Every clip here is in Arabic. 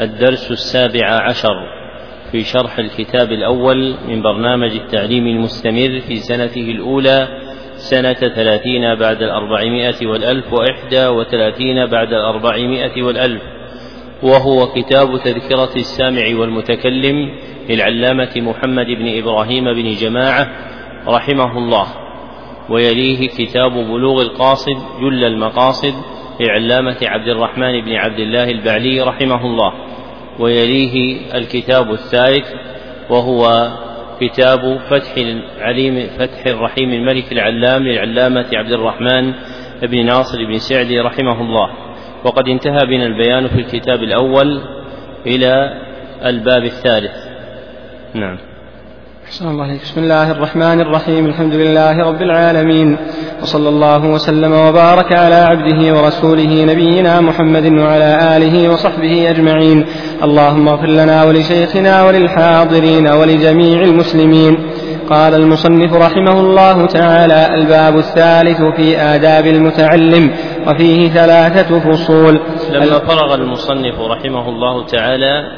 الدرس السابع عشر في شرح الكتاب الأول من برنامج التعليم المستمر في سنته الأولى سنة ثلاثين بعد الأربعمائة والألف وإحدى وثلاثين بعد الأربعمائة والألف. وهو كتاب تذكرة السامع والمتكلم للعلامة محمد بن إبراهيم بن جماعة رحمه الله. ويليه كتاب بلوغ القاصد جل المقاصد لعلامة عبد الرحمن بن عبد الله البعلي رحمه الله. ويليه الكتاب الثالث وهو كتاب فتح العليم فتح الرحيم الملك العلام للعلامة عبد الرحمن بن ناصر بن سعدي رحمه الله. وقد انتهى بنا البيان في الكتاب الأول إلى الباب الثالث. نعم. أحسن الله بسم الله الرحمن الرحيم. الحمد لله رب العالمين. وصلى الله وسلم وبارك على عبده ورسوله نبينا محمد وعلى آله وصحبه أجمعين. اللهم اغفر لنا ولشيخنا وللحاضرين ولجميع المسلمين. قال المصنف رحمه الله تعالى الباب الثالث في آداب المتعلم وفيه ثلاثة فصول. لما فرغ المصنف رحمه الله تعالى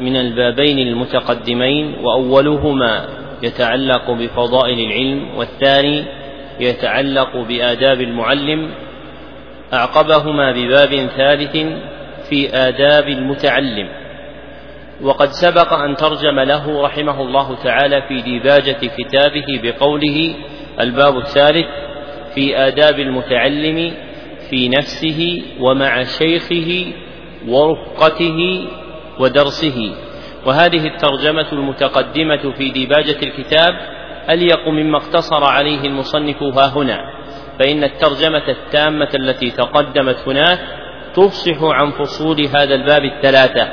من البابين المتقدمين وأولهما يتعلق بفضائل العلم والثاني يتعلق بآداب المعلم أعقبهما بباب ثالث في آداب المتعلم. وقد سبق أن ترجم له رحمه الله تعالى في ديباجة كتابه بقوله الباب الثالث في آداب المتعلم في نفسه ومع شيخه ورفقته ودرسه. وهذه الترجمة المتقدمة في ديباجة الكتاب أليق مما اقتصر عليه المصنف ها هنا فإن الترجمة التامة التي تقدمت هناك تفصح عن فصول هذا الباب الثلاثة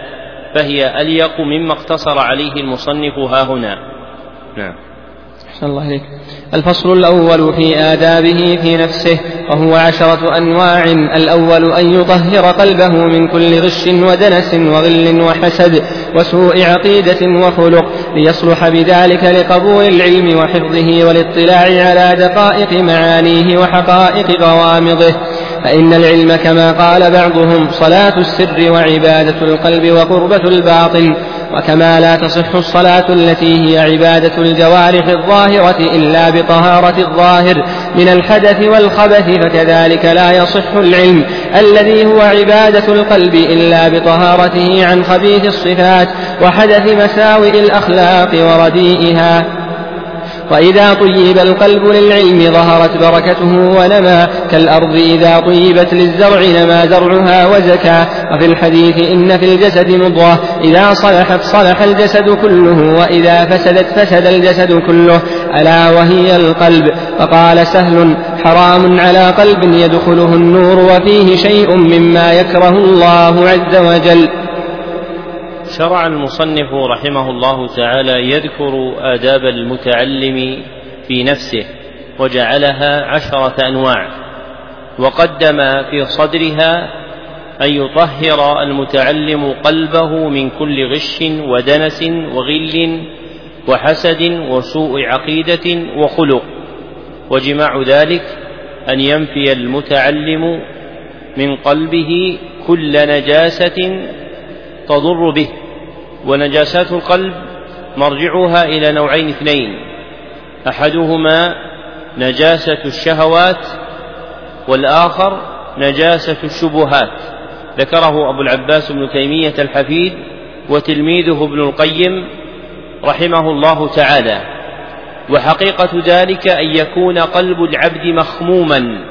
فهي أليق مما اقتصر عليه المصنف ها هنا. نعم. أحسن الله إليك. الفصل الأول في آدابه في نفسه وهو عشرة أنواع. الأول أن يطهر قلبه من كل غش ودنس وغل وحسد وسوء عقيدة وخلق ليصلح بذلك لقبول العلم وحفظه والاطلاع على دقائق معانيه وحقائق غوامضه. فإن العلم كما قال بعضهم صلاة السر وعبادة القلب وقربة الباطن. وكما لا تصح الصلاة التي هي عبادة الجوارح الظاهرة إلا بطهارة الظاهر من الحدث والخبث فكذلك لا يصح العلم الذي هو عبادة القلب إلا بطهارته عن خبيث الصفات وحدث مساوئ الأخلاق ورديئها. وإذا طيب القلب للعلم ظهرت بركته ونما كالأرض إذا طيبت للزرع نما زرعها وزكى. وفي الحديث إن في الجسد مضغة إذا صلحت صلح الجسد كله وإذا فسدت فسد الجسد كله. ألا وهي القلب؟ فقال سهل حرام على قلب يدخله النور وفيه شيء مما يكره الله عز وجل. شرع المصنف رحمه الله تعالى يذكر آداب المتعلم في نفسه وجعلها عشرة أنواع. وقدم في صدرها أن يطهر المتعلم قلبه من كل غش ودنس وغل وحسد وسوء عقيدة وخلق. وجماع ذلك أن ينفي المتعلم من قلبه كل نجاسة تضر به. ونجاسات القلب مرجعها إلى نوعين اثنين. أحدهما نجاسة الشهوات والآخر نجاسة الشبهات. ذكره أبو العباس بن تيمية الحفيد وتلميذه ابن القيم رحمه الله تعالى. وحقيقة ذلك أن يكون قلب العبد مخموما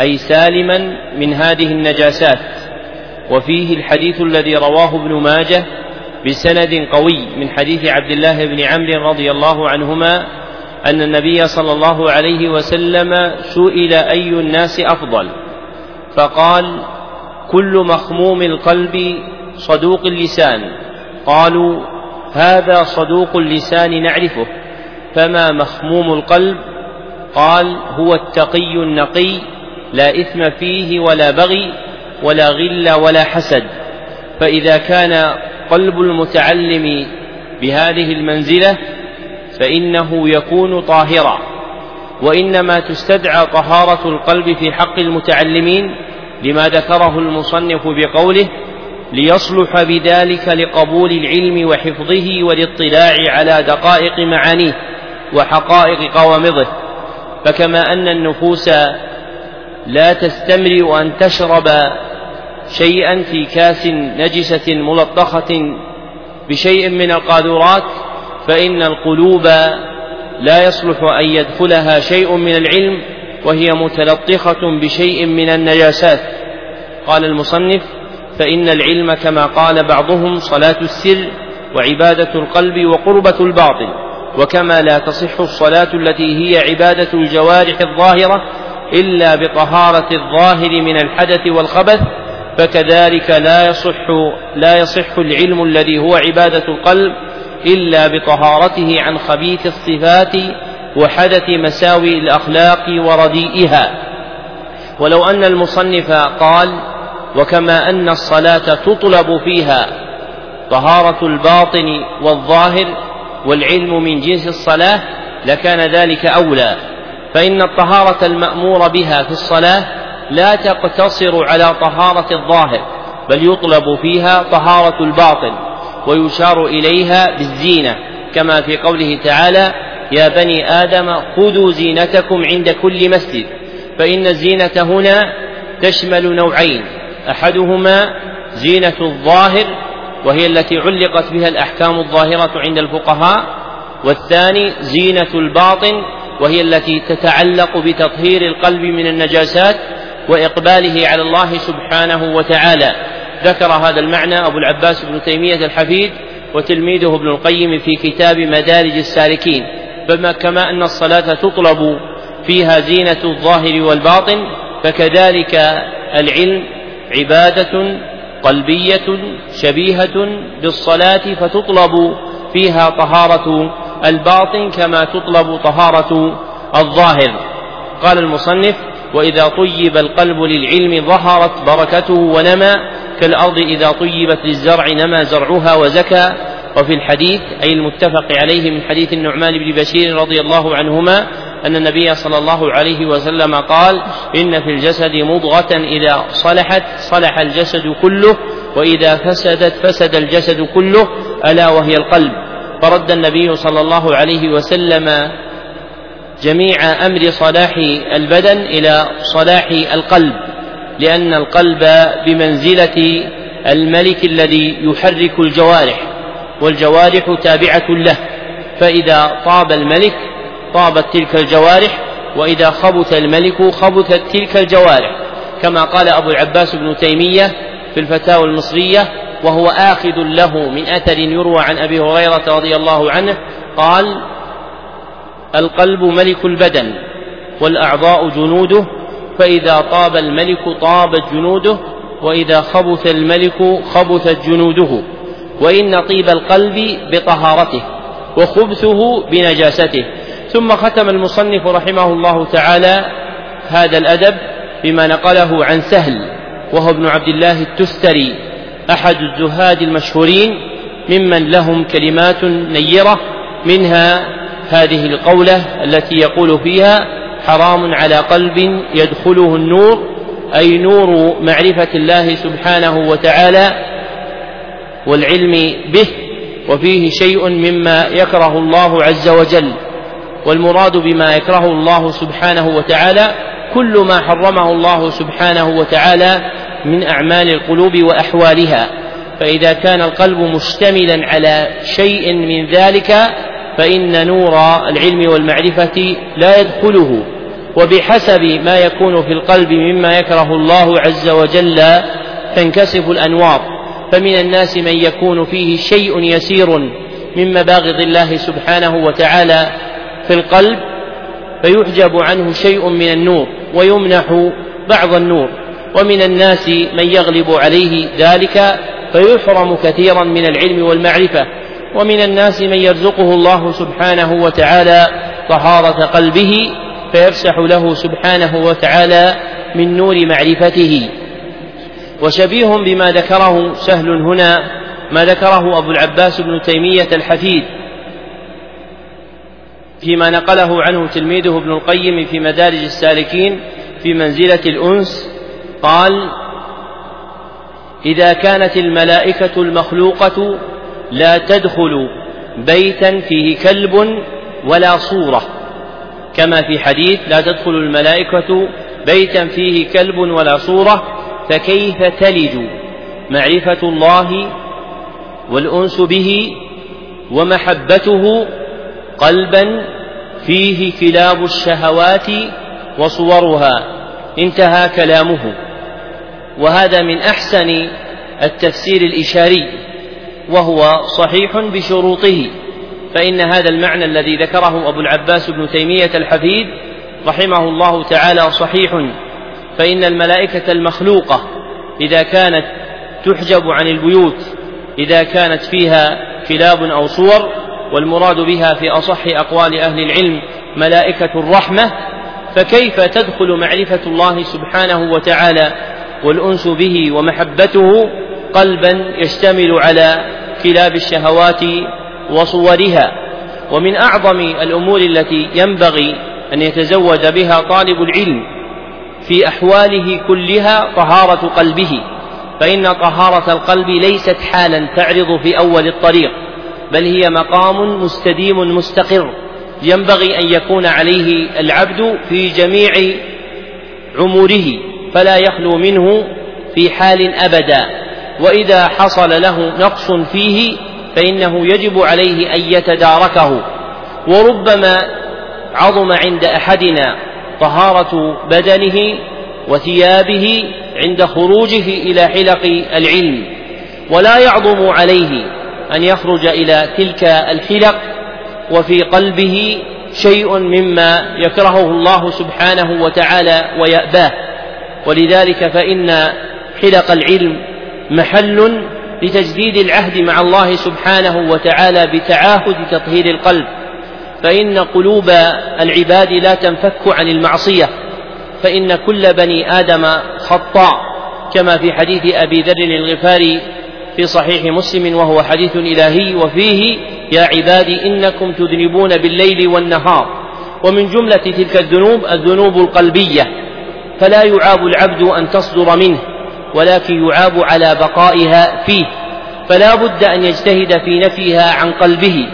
أي سالما من هذه النجاسات. وفيه الحديث الذي رواه ابن ماجه بسند قوي من حديث عبد الله بن عمرو رضي الله عنهما أن النبي صلى الله عليه وسلم سئل أي الناس أفضل؟ فقال كل مخموم القلب صدوق اللسان. قالوا هذا صدوق اللسان نعرفه فما مخموم القلب؟ قال هو التقي النقي لا إثم فيه ولا بغي ولا غل ولا حسد. فإذا كان قلب المتعلم بهذه المنزلة فإنه يكون طاهرا. وإنما تستدعى طهارة القلب في حق المتعلمين لما ذكره المصنف بقوله ليصلح بذلك لقبول العلم وحفظه والاطلاع على دقائق معانيه وحقائق قوامضه. فكما أن النفوس لا تستمرئ أن تشرب شيئا في كاس نجسة ملطخة بشيء من القاذورات فإن القلوب لا يصلح أن يدخلها شيء من العلم وهي متلطخة بشيء من النجاسات. قال المصنف فإن العلم كما قال بعضهم صلاة السر وعبادة القلب وقربة الباطن وكما لا تصح الصلاة التي هي عبادة الجوارح الظاهرة إلا بطهارة الظاهر من الحدث والخبث فكذلك لا يصح لا يصح العلم الذي هو عبادة القلب إلا بطهارته عن خبيث الصفات وحدث مساوي الأخلاق ورديئها. ولو أن المصنف قال وكما أن الصلاة تطلب فيها طهارة الباطن والظاهر والعلم من جنس الصلاة لكان ذلك أولى. فإن الطهارة المأمور بها في الصلاة لا تقتصر على طهارة الظاهر بل يطلب فيها طهارة الباطن ويشار إليها بالزينة. كما في قوله تعالى يا بني آدم خذوا زينتكم عند كل مسجد فإن الزينة هنا تشمل نوعين أحدهما زينة الظاهر وهي التي علقت بها الأحكام الظاهرة عند الفقهاء والثاني زينة الباطن وهي التي تتعلق بتطهير القلب من النجاسات وإقباله على الله سبحانه وتعالى. ذكر هذا المعنى أبو العباس بن تيمية الحفيد وتلميذه ابن القيم في كتاب مدارج السالكين. فما كما أن الصلاة تطلب فيها زينة الظاهر والباطن فكذلك العلم عبادة قلبية شبيهة بالصلاة فتطلب فيها طهارة الباطن كما تطلب طهارة الظاهر. قال المصنف وإذا طيب القلب للعلم ظهرت بركته ونمى كالأرض إذا طيبت للزرع نمى زرعها وزكى. وفي الحديث أي المتفق عليه من حديث النعمان بن بشير رضي الله عنهما أن النبي صلى الله عليه وسلم قال إن في الجسد مضغة إذا صلحت صلح الجسد كله وإذا فسدت فسد الجسد كله ألا وهي القلب. فرد النبي صلى الله عليه وسلم جميع أمر صلاح البدن إلى صلاح القلب لأن القلب بمنزلة الملك الذي يحرك الجوارح والجوارح تابعة له. فإذا طاب الملك طابت تلك الجوارح وإذا خبث الملك خبثت تلك الجوارح. كما قال أبو العباس بن تيمية في الفتاوى المصرية وهو آخذ له من أثر يروى عن أبي هريرة رضي الله عنه قال القلب ملك البدن والأعضاء جنوده فإذا طاب الملك طابت جنوده وإذا خبث الملك خبثت جنوده. وإن طيب القلب بطهارته وخبثه بنجاسته. ثم ختم المصنف رحمه الله تعالى هذا الأدب بما نقله عن سهل وهو ابن عبد الله التستري أحد الزهاد المشهورين ممن لهم كلمات نيرة منها هذه القولة التي يقول فيها حرام على قلب يدخله النور أي نور معرفة الله سبحانه وتعالى والعلم به وفيه شيء مما يكره الله عز وجل والمراد بما يكره الله سبحانه وتعالى كل ما حرمه الله سبحانه وتعالى من أعمال القلوب وأحوالها فإذا كان القلب مشتملا على شيء من ذلك فإن نور العلم والمعرفة لا يدخله وبحسب ما يكون في القلب مما يكره الله عز وجل تنكسف الأنوار. فمن الناس من يكون فيه شيء يسير من مباغض الله سبحانه وتعالى في القلب فيحجب عنه شيء من النور ويمنح بعض النور. ومن الناس من يغلب عليه ذلك فيحرم كثيرا من العلم والمعرفة. ومن الناس من يرزقه الله سبحانه وتعالى طهارة قلبه فيفسح له سبحانه وتعالى من نور معرفته. وشبيه بما ذكره سهل هنا ما ذكره أبو العباس بن تيمية الحفيد فيما نقله عنه تلميذه ابن القيم في مدارج السالكين في منزلة الأنس قال إذا كانت الملائكة المخلوقة لا تدخل بيتا فيه كلب ولا صورة. كما في حديث لا تدخل الملائكة بيتا فيه كلب ولا صورة فكيف تلج معرفة الله والأنس به ومحبته قلبا فيه كلاب الشهوات وصورها. انتهى كلامه. وهذا من أحسن التفسير الإشاري. وهو صحيح بشروطه فإن هذا المعنى الذي ذكره أبو العباس بن تيمية الحفيد رحمه الله تعالى صحيح فإن الملائكة المخلوقة إذا كانت تحجب عن البيوت إذا كانت فيها كلاب أو صور والمراد بها في أصح أقوال أهل العلم ملائكة الرحمة فكيف تدخل معرفة الله سبحانه وتعالى والأنس به ومحبته قلبا يشتمل على كلاب الشهوات وصورها. ومن أعظم الأمور التي ينبغي أن يتزود بها طالب العلم في أحواله كلها طهارة قلبه فإن طهارة القلب ليست حالا تعرض في أول الطريق بل هي مقام مستديم مستقر ينبغي أن يكون عليه العبد في جميع عمره فلا يخلو منه في حال أبدا. وإذا حصل له نقص فيه فإنه يجب عليه أن يتداركه. وربما عظم عند أحدنا طهارة بدنه وثيابه عند خروجه إلى حلق العلم ولا يعظم عليه أن يخرج إلى تلك الحلق وفي قلبه شيء مما يكرهه الله سبحانه وتعالى ويأباه. ولذلك فإن حلق العلم محل لتجديد العهد مع الله سبحانه وتعالى بتعاهد تطهير القلب. فإن قلوب العباد لا تنفك عن المعصية. فإن كل بني آدم خطاء كما في حديث أبي ذر الغفاري في صحيح مسلم وهو حديث إلهي وفيه يا عبادي إنكم تذنبون بالليل والنهار. ومن جملة تلك الذنوب الذنوب القلبية. فلا يعاب العبد أن تصدر منه. ولكن يعاب على بقائها فيه فلا بد أن يجتهد في نفيها عن قلبه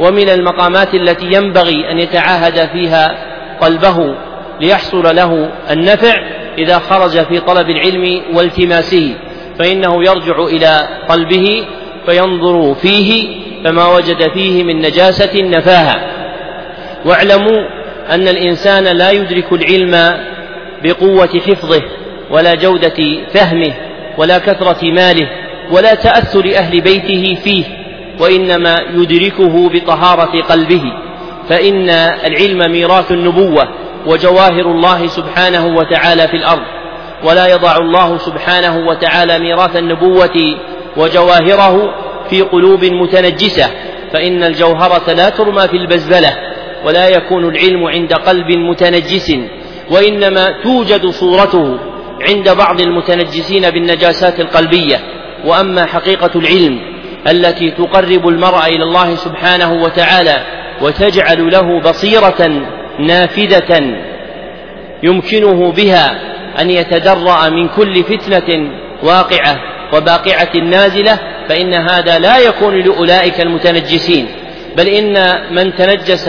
ومن المقامات التي ينبغي أن يتعاهد فيها قلبه ليحصل له النفع إذا خرج في طلب العلم والتماسه فإنه يرجع إلى قلبه فينظر فيه فما وجد فيه من نجاسة نفاها. واعلموا أن الإنسان لا يدرك العلم بقوة حفظه ولا جودة فهمه ولا كثرة ماله ولا تأثر أهل بيته فيه وإنما يدركه بطهارة قلبه. فإن العلم ميراث النبوة وجواهر الله سبحانه وتعالى في الأرض. ولا يضع الله سبحانه وتعالى ميراث النبوة وجواهره في قلوب متنجسة. فإن الجوهرة لا ترمى في البزبلة ولا يكون العلم عند قلب متنجس. وإنما توجد صورته عند بعض المتنجسين بالنجاسات القلبية وأما حقيقة العلم التي تقرب المرء إلى الله سبحانه وتعالى وتجعل له بصيرة نافذة يمكنه بها أن يتدرأ من كل فتنة واقعة وباقعة نازلة فإن هذا لا يكون لأولئك المتنجسين. بل إن من تنجس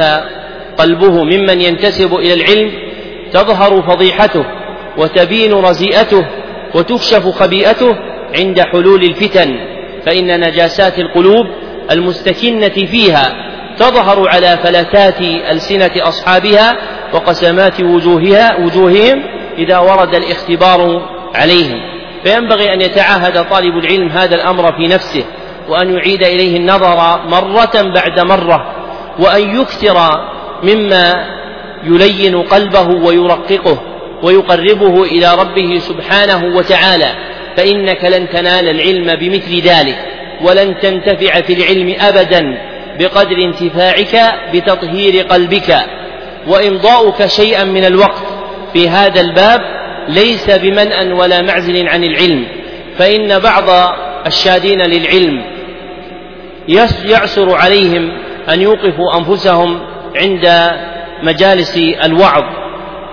قلبه ممن ينتسب إلى العلم تظهر فضيحته. وتبين رزيئته وتكشف خبيئته عند حلول الفتن فإن نجاسات القلوب المستكنة فيها تظهر على فلتات ألسنة أصحابها وقسمات وجوهها وجوههم إذا ورد الاختبار عليهم. فينبغي أن يتعاهد طالب العلم هذا الأمر في نفسه وأن يعيد إليه النظر مرة بعد مرة وأن يكثر مما يلين قلبه ويرققه. ويقربه إلى ربه سبحانه وتعالى فإنك لن تنال العلم بمثل ذلك ولن تنتفع في العلم أبدا بقدر انتفاعك بتطهير قلبك. وإمضاؤك شيئا من الوقت في هذا الباب ليس بمنأ ولا معزل عن العلم فإن بعض الشادين للعلم يعسر عليهم أن يوقفوا أنفسهم عند مجالس الوعظ.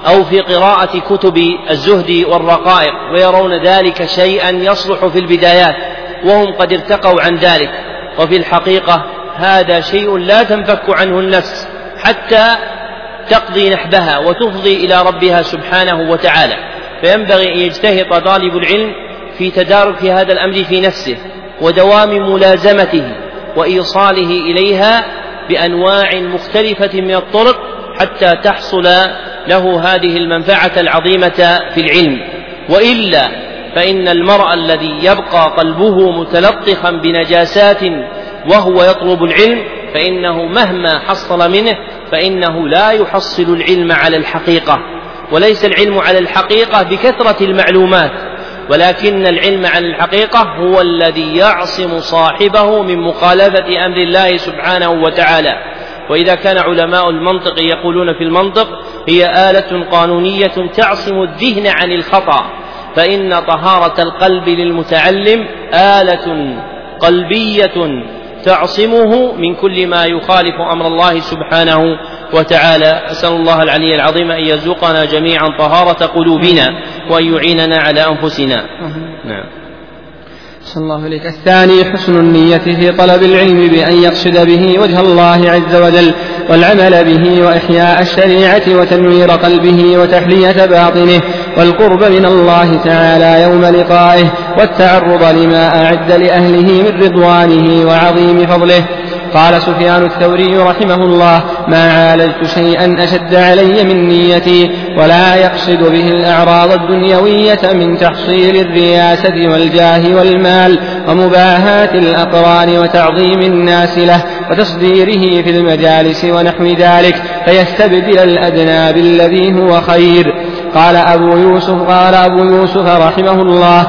أو في قراءة كتب الزهد والرقائق ويرون ذلك شيئا يصلح في البدايات وهم قد ارتقوا عن ذلك. وفي الحقيقة هذا شيء لا تنفك عنه النفس حتى تقضي نحبها وتفضي إلى ربها سبحانه وتعالى. فينبغي أن يجتهد طالب العلم في تدارك هذا الأمر في نفسه ودوام ملازمته وإيصاله إليها بأنواع مختلفة من الطرق حتى تحصل له هذه المنفعة العظيمة في العلم. وإلا فإن المرء الذي يبقى قلبه متلطخا بنجاسات وهو يطلب العلم فإنه مهما حصل منه فإنه لا يحصل العلم على الحقيقة. وليس العلم على الحقيقة بكثرة المعلومات ولكن العلم على الحقيقة هو الذي يعصم صاحبه من مخالفة أمر الله سبحانه وتعالى. وإذا كان علماء المنطق يقولون في المنطق هي آلة قانونية تعصم الذهن عن الخطأ. فإن طهارة القلب للمتعلم آلة قلبية تعصمه من كل ما يخالف أمر الله سبحانه وتعالى. أسأل الله العلي العظيم أن يرزقنا جميعا طهارة قلوبنا وأن يعيننا على أنفسنا. نعم. صلى الله إليك. الثاني حسن النية في طلب العلم بأن يقصد به وجه الله عز وجل والعمل به وإحياء الشريعة وتنوير قلبه وتحلية باطنه والقرب من الله تعالى يوم لقائه والتعرض لما أعد لأهله من رضوانه وعظيم فضله. قال سفيان الثوري رحمه الله ما عالجت شيئا أشد علي من نيتي ولا يقصد به الأعراض الدنيوية من تحصيل الرياسة والجاه والمال ومباهاة الأقران وتعظيم الناس له وتصديره في المجالس ونحو ذلك فيستبدل الأدنى بالذي هو خير. قال أبو يوسف قال أبو يوسف رحمه الله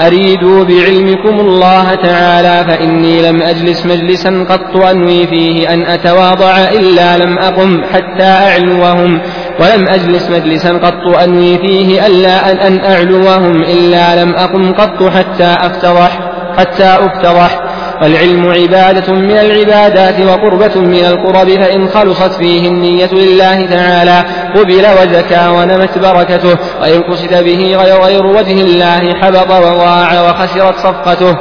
أريدوا بعلمكم الله تعالى فإني لم أجلس مجلسا قط أنوي فيه أن أتواضع إلا لم أقم حتى أعلوهم ولم أجلس مجلسا قط أنوي فيه ألا أن, أن أعلوهم إلا لم أقم قط حتى أفتضح حتى أفتضح. والعلم عبادة من العبادات وقربة من القرب فإن خلصت فيه النية لله تعالى. قبل وزكى ونمت بركته وإن قصد به غير وجه الله حبط وضاع وخسرت صفقته.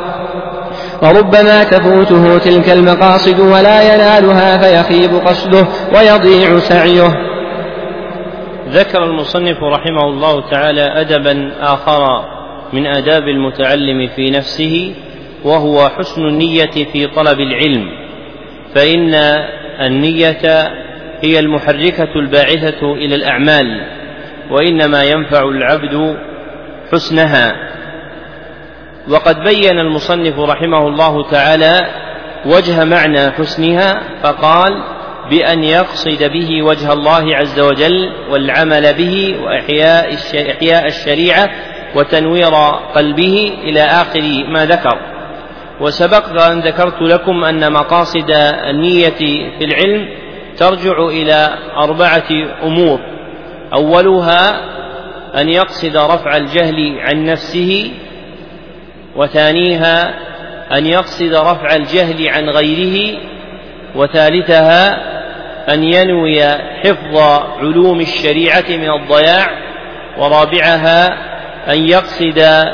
وربما تفوته تلك المقاصد ولا ينالها فيخيب قصده ويضيع سعيه. ذكر المصنف رحمه الله تعالى أدبا آخر من آداب المتعلم في نفسه وهو حسن النية في طلب العلم. فإن النية هي المحركة الباعثة إلى الأعمال وإنما ينفع العبد حسنها. وقد بين المصنف رحمه الله تعالى وجه معنى حسنها فقال بأن يقصد به وجه الله عز وجل والعمل به وإحياء إحياء الشريعة وتنوير قلبه إلى آخر ما ذكر. وسبق أن ذكرت لكم أن مقاصد النية في العلم ترجع إلى أربعة أمور. أولها أن يقصد رفع الجهل عن نفسه وثانيها أن يقصد رفع الجهل عن غيره وثالثها أن ينوي حفظ علوم الشريعة من الضياع ورابعها أن يقصد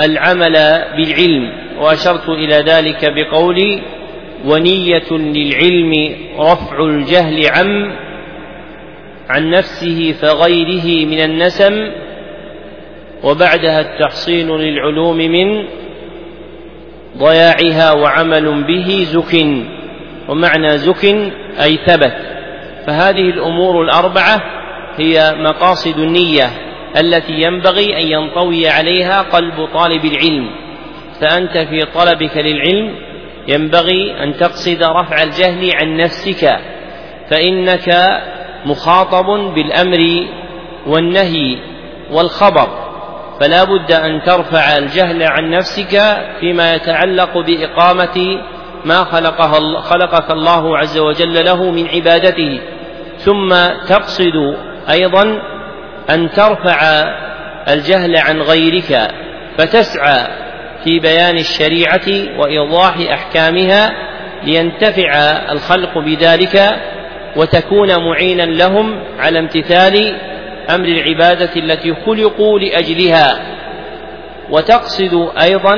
العمل بالعلم. وأشرت إلى ذلك بقولي ونية للعلم رفع الجهل عن عن نفسه فغيره من النسم وبعدها التحصين للعلوم من ضياعها وعمل به زك ومعنى زك أي ثبت. فهذه الأمور الأربعة هي مقاصد النية التي ينبغي أن ينطوي عليها قلب طالب العلم. فأنت في طلبك للعلم ينبغي أن تقصد رفع الجهل عن نفسك فإنك مخاطب بالأمر والنهي والخبر. فلا بد أن ترفع الجهل عن نفسك فيما يتعلق بإقامة ما خلقها خلقك الله عز وجل له من عبادته. ثم تقصد أيضا أن ترفع الجهل عن غيرك فتسعى في بيان الشريعة وإيضاح أحكامها لينتفع الخلق بذلك وتكون معينا لهم على امتثال أمر العبادة التي خلقوا لأجلها. وتقصد أيضا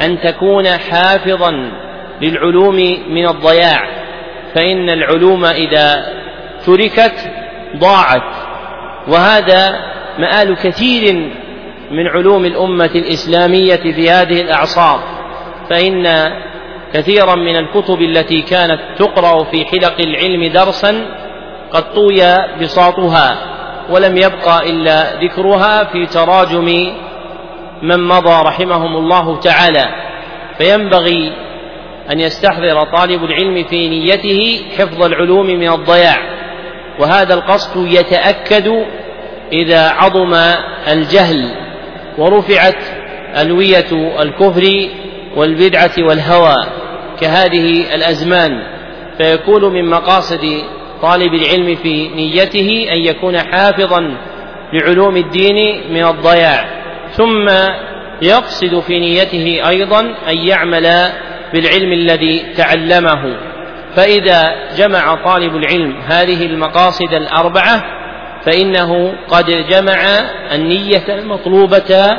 أن تكون حافظا للعلوم من الضياع فإن العلوم إذا تركت ضاعت وهذا مآل كثير من علوم الأمة الإسلامية في هذه الأعصار فإن كثيرا من الكتب التي كانت تقرأ في حلق العلم درسا قد طوي بساطها ولم يبقى إلا ذكرها في تراجم من مضى رحمهم الله تعالى. فينبغي أن يستحضر طالب العلم في نيته حفظ العلوم من الضياع وهذا القصد يتأكد إذا عظم الجهل ورفعت ألوية الكفر والبدعة والهوى كهذه الأزمان. فيكون من مقاصد طالب العلم في نيته أن يكون حافظا لعلوم الدين من الضياع. ثم يقصد في نيته أيضا أن يعمل بالعلم الذي تعلمه. فإذا جمع طالب العلم هذه المقاصد الأربعة فإنه قد جمع النية المطلوبة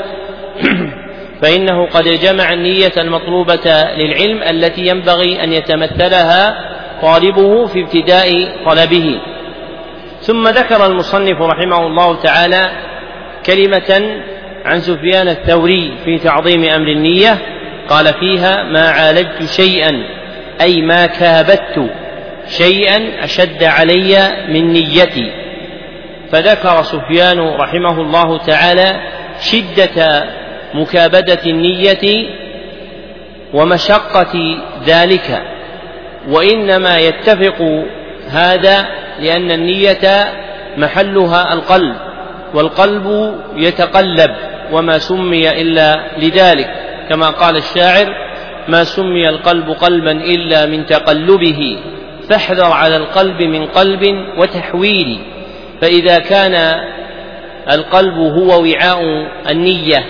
فإنه قد جمع النية المطلوبة للعلم التي ينبغي أن يتمثلها طالبه في ابتداء طلبه. ثم ذكر المصنف رحمه الله تعالى كلمة عن سفيان الثوري في تعظيم أمر النية قال فيها ما عالجت شيئا أي ما كابدت شيئا أشد علي من نيتي. فذكر سفيان رحمه الله تعالى شدة مكابدة النية ومشقة ذلك وإنما يتفق هذا لأن النية محلها القلب والقلب يتقلب وما سمي إلا لذلك كما قال الشاعر ما سمي القلب قلبا إلا من تقلبه فاحذر على القلب من قلب وتحويل فإذا كان القلب هو وعاء النية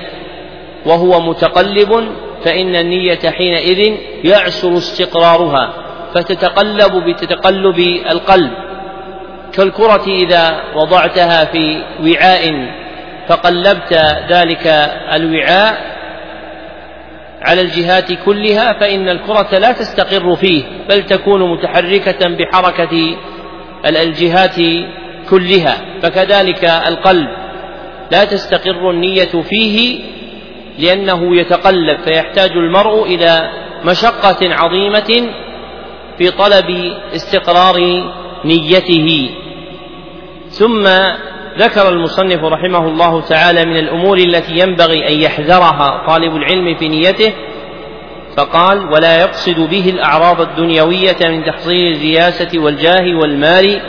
وهو متقلب فإن النية حينئذ يعسر استقرارها فتتقلب بتتقلب القلب. كالكرة إذا وضعتها في وعاء فقلبت ذلك الوعاء على الجهات كلها فإن الكرة لا تستقر فيه بل تكون متحركة بحركة الجهات كلها فكذلك القلب. لا تستقر النية فيه لأنه يتقلب فيحتاج المرء إلى مشقة عظيمة في طلب استقرار نيته. ثم ذكر المصنف رحمه الله تعالى من الأمور التي ينبغي أن يحذرها طالب العلم في نيته فقال ولا يقصد به الأعراض الدنيوية من تحصيل الرياسة والجاه والمال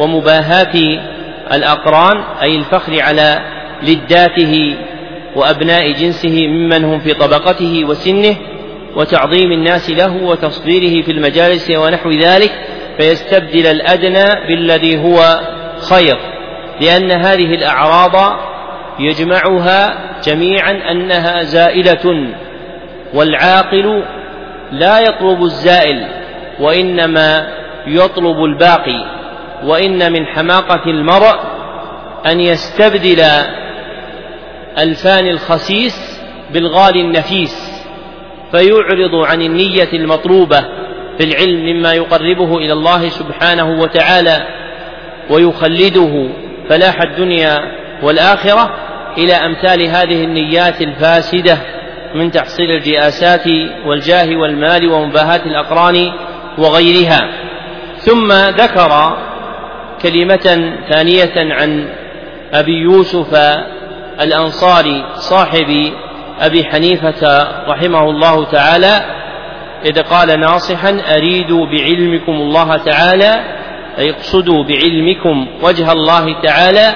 ومباهاة الأقران أي الفخر على لداته وأبناء جنسه ممن هم في طبقته وسنه وتعظيم الناس له وتصديره في المجالس ونحو ذلك فيستبدل الأدنى بالذي هو خير. لأن هذه الأعراض يجمعها جميعا أنها زائلة والعاقل لا يطلب الزائل وإنما يطلب الباقي. وإن من حماقة المرء أن يستبدل ألفان الخسيس بالغالي النفيس فيعرض عن النية المطلوبة في العلم مما يقربه إلى الله سبحانه وتعالى ويخلده فلاح الدنيا والآخرة إلى أمثال هذه النيات الفاسدة من تحصيل الرئاسات والجاه والمال ومباهاة الأقران وغيرها. ثم ذكر كلمة ثانية عن أبي يوسف الأنصاري صاحب أبي حنيفة رحمه الله تعالى إذ قال ناصحا أريد بعلمكم الله تعالى أي اقصدوا بعلمكم وجه الله تعالى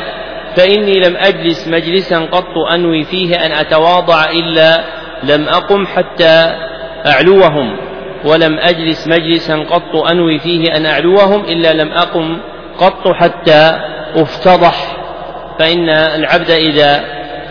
فإني لم أجلس مجلسا قط أنوي فيه أن أتواضع إلا لم أقم حتى أعلوهم ولم أجلس مجلسا قط أنوي فيه أن أعلوهم إلا لم أقم قط حتى أفتضح فإن العبد إذا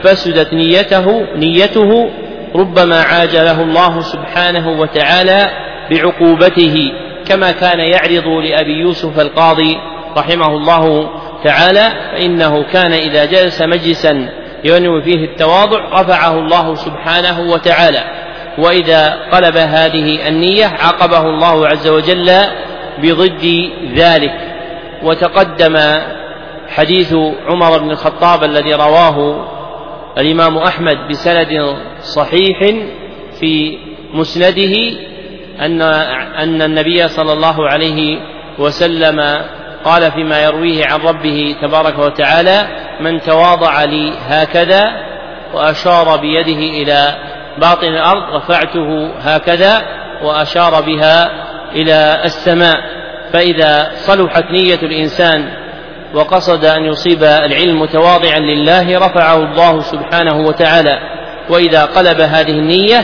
فسدت نيته نيته ربما عاجله الله سبحانه وتعالى بعقوبته كما كان يعرض لأبي يوسف القاضي رحمه الله تعالى فإنه كان إذا جلس مجلسا ينوي فيه التواضع رفعه الله سبحانه وتعالى. وإذا قلب هذه النية عاقبه الله عز وجل بضد ذلك. وتقدم حديث عمر بن الخطاب الذي رواه الإمام أحمد بسند صحيح في مسنده أن أن النبي صلى الله عليه وسلم قال فيما يرويه عن ربه تبارك وتعالى من تواضع لي هكذا وأشار بيده إلى باطن الأرض رفعته هكذا وأشار بها إلى السماء فإذا صلحت نية الإنسان وقصد أن يصيب العلم متواضعا لله رفعه الله سبحانه وتعالى. وإذا قلب هذه النية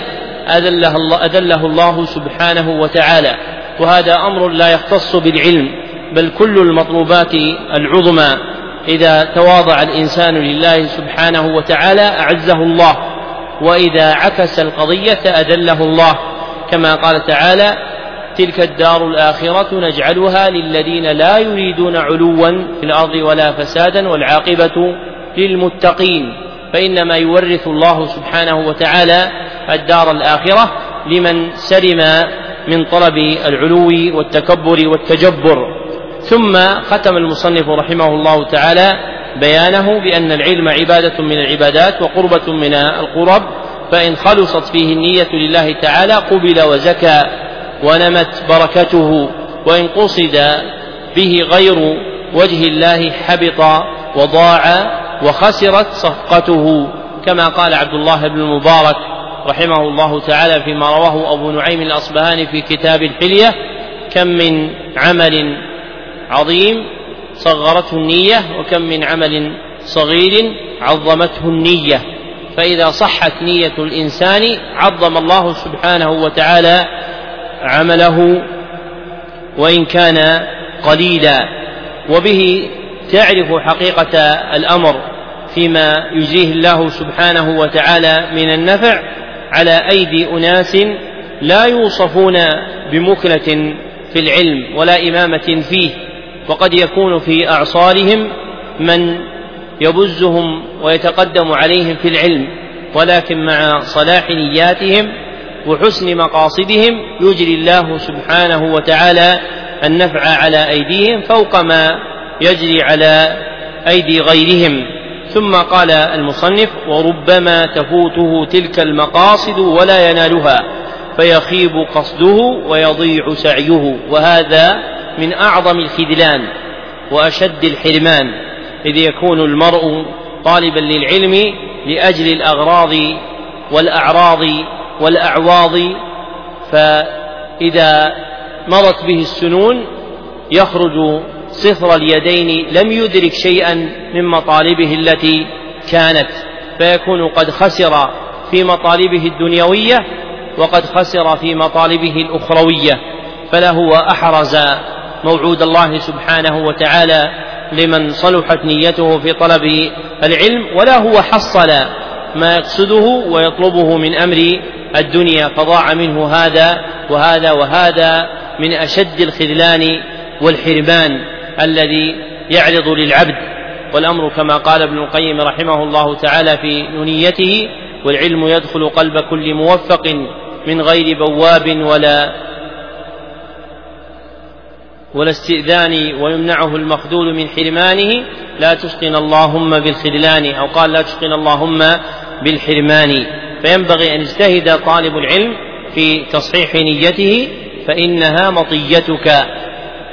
أذله الله, أذله الله سبحانه وتعالى. وهذا أمر لا يختص بالعلم بل كل المطلوبات العظمى. إذا تواضع الإنسان لله سبحانه وتعالى أعزه الله. وإذا عكس القضية أذله الله. كما قال تعالى تلك الدار الآخرة نجعلها للذين لا يريدون علوا في الأرض ولا فسادا والعاقبة للمتقين. فإنما يورث الله سبحانه وتعالى الدار الآخرة لمن سلم من طلب العلو والتكبر والتجبر. ثم ختم المصنف رحمه الله تعالى بيانه بأن العلم عبادة من العبادات وقربة من القرب فإن خلصت فيه النية لله تعالى قبل وزكى. ونمت بركته وإن قصد به غير وجه الله حبط وضاع وخسرت صفقته كما قال عبد الله بن المبارك رحمه الله تعالى فيما رواه أبو نعيم الأصبهاني في كتاب الحلية كم من عمل عظيم صغرته النية وكم من عمل صغير عظمته النية فإذا صحت نية الإنسان عظم الله سبحانه وتعالى عمله وإن كان قليلا وبه تعرف حقيقة الأمر فيما يجريه الله سبحانه وتعالى من النفع على أيدي أناس لا يوصفون بمكنة في العلم ولا إمامة فيه وقد يكون في أعصارهم من يبزهم ويتقدم عليهم في العلم ولكن مع صلاح نياتهم وحسن مقاصدهم يجري الله سبحانه وتعالى النفع على أيديهم فوق ما يجري على أيدي غيرهم. ثم قال المصنف وربما تفوته تلك المقاصد ولا ينالها فيخيب قصده ويضيع سعيه وهذا من أعظم الخذلان وأشد الحرمان إذ يكون المرء طالبا للعلم لأجل الأغراض والأعراض والأعواض فإذا مضت به السنون يخرج صفر اليدين لم يدرك شيئا من مطالبه التي كانت فيكون قد خسر في مطالبه الدنيوية وقد خسر في مطالبه الأخروية. فله واحرز موعود الله سبحانه وتعالى لمن صلحت نيته في طلب العلم ولا هو حصل ما يقصده ويطلبه من أمر الدنيا فضاع منه هذا وهذا وهذا من أشد الخذلان والحرمان الذي يعرض للعبد. والأمر كما قال ابن القيم رحمه الله تعالى في نونيته والعلم يدخل قلب كل موفق من غير بواب ولا ولا استئذان ويمنعه المخذول من حرمانه. لا تشقنا اللهم بالخذلان أو قال لا تشقنا اللهم بالحرمان. فينبغي أن يجتهد طالب العلم في تصحيح نيته فإنها مطيتك.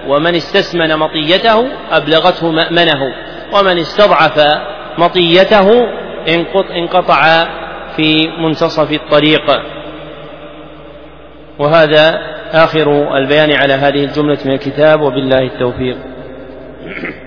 ومن استسمن مطيته أبلغته مأمنه ومن استضعف مطيته انقطع في منتصف الطريق. وهذا آخر البيان على هذه الجملة من الكتاب وبالله التوفيق.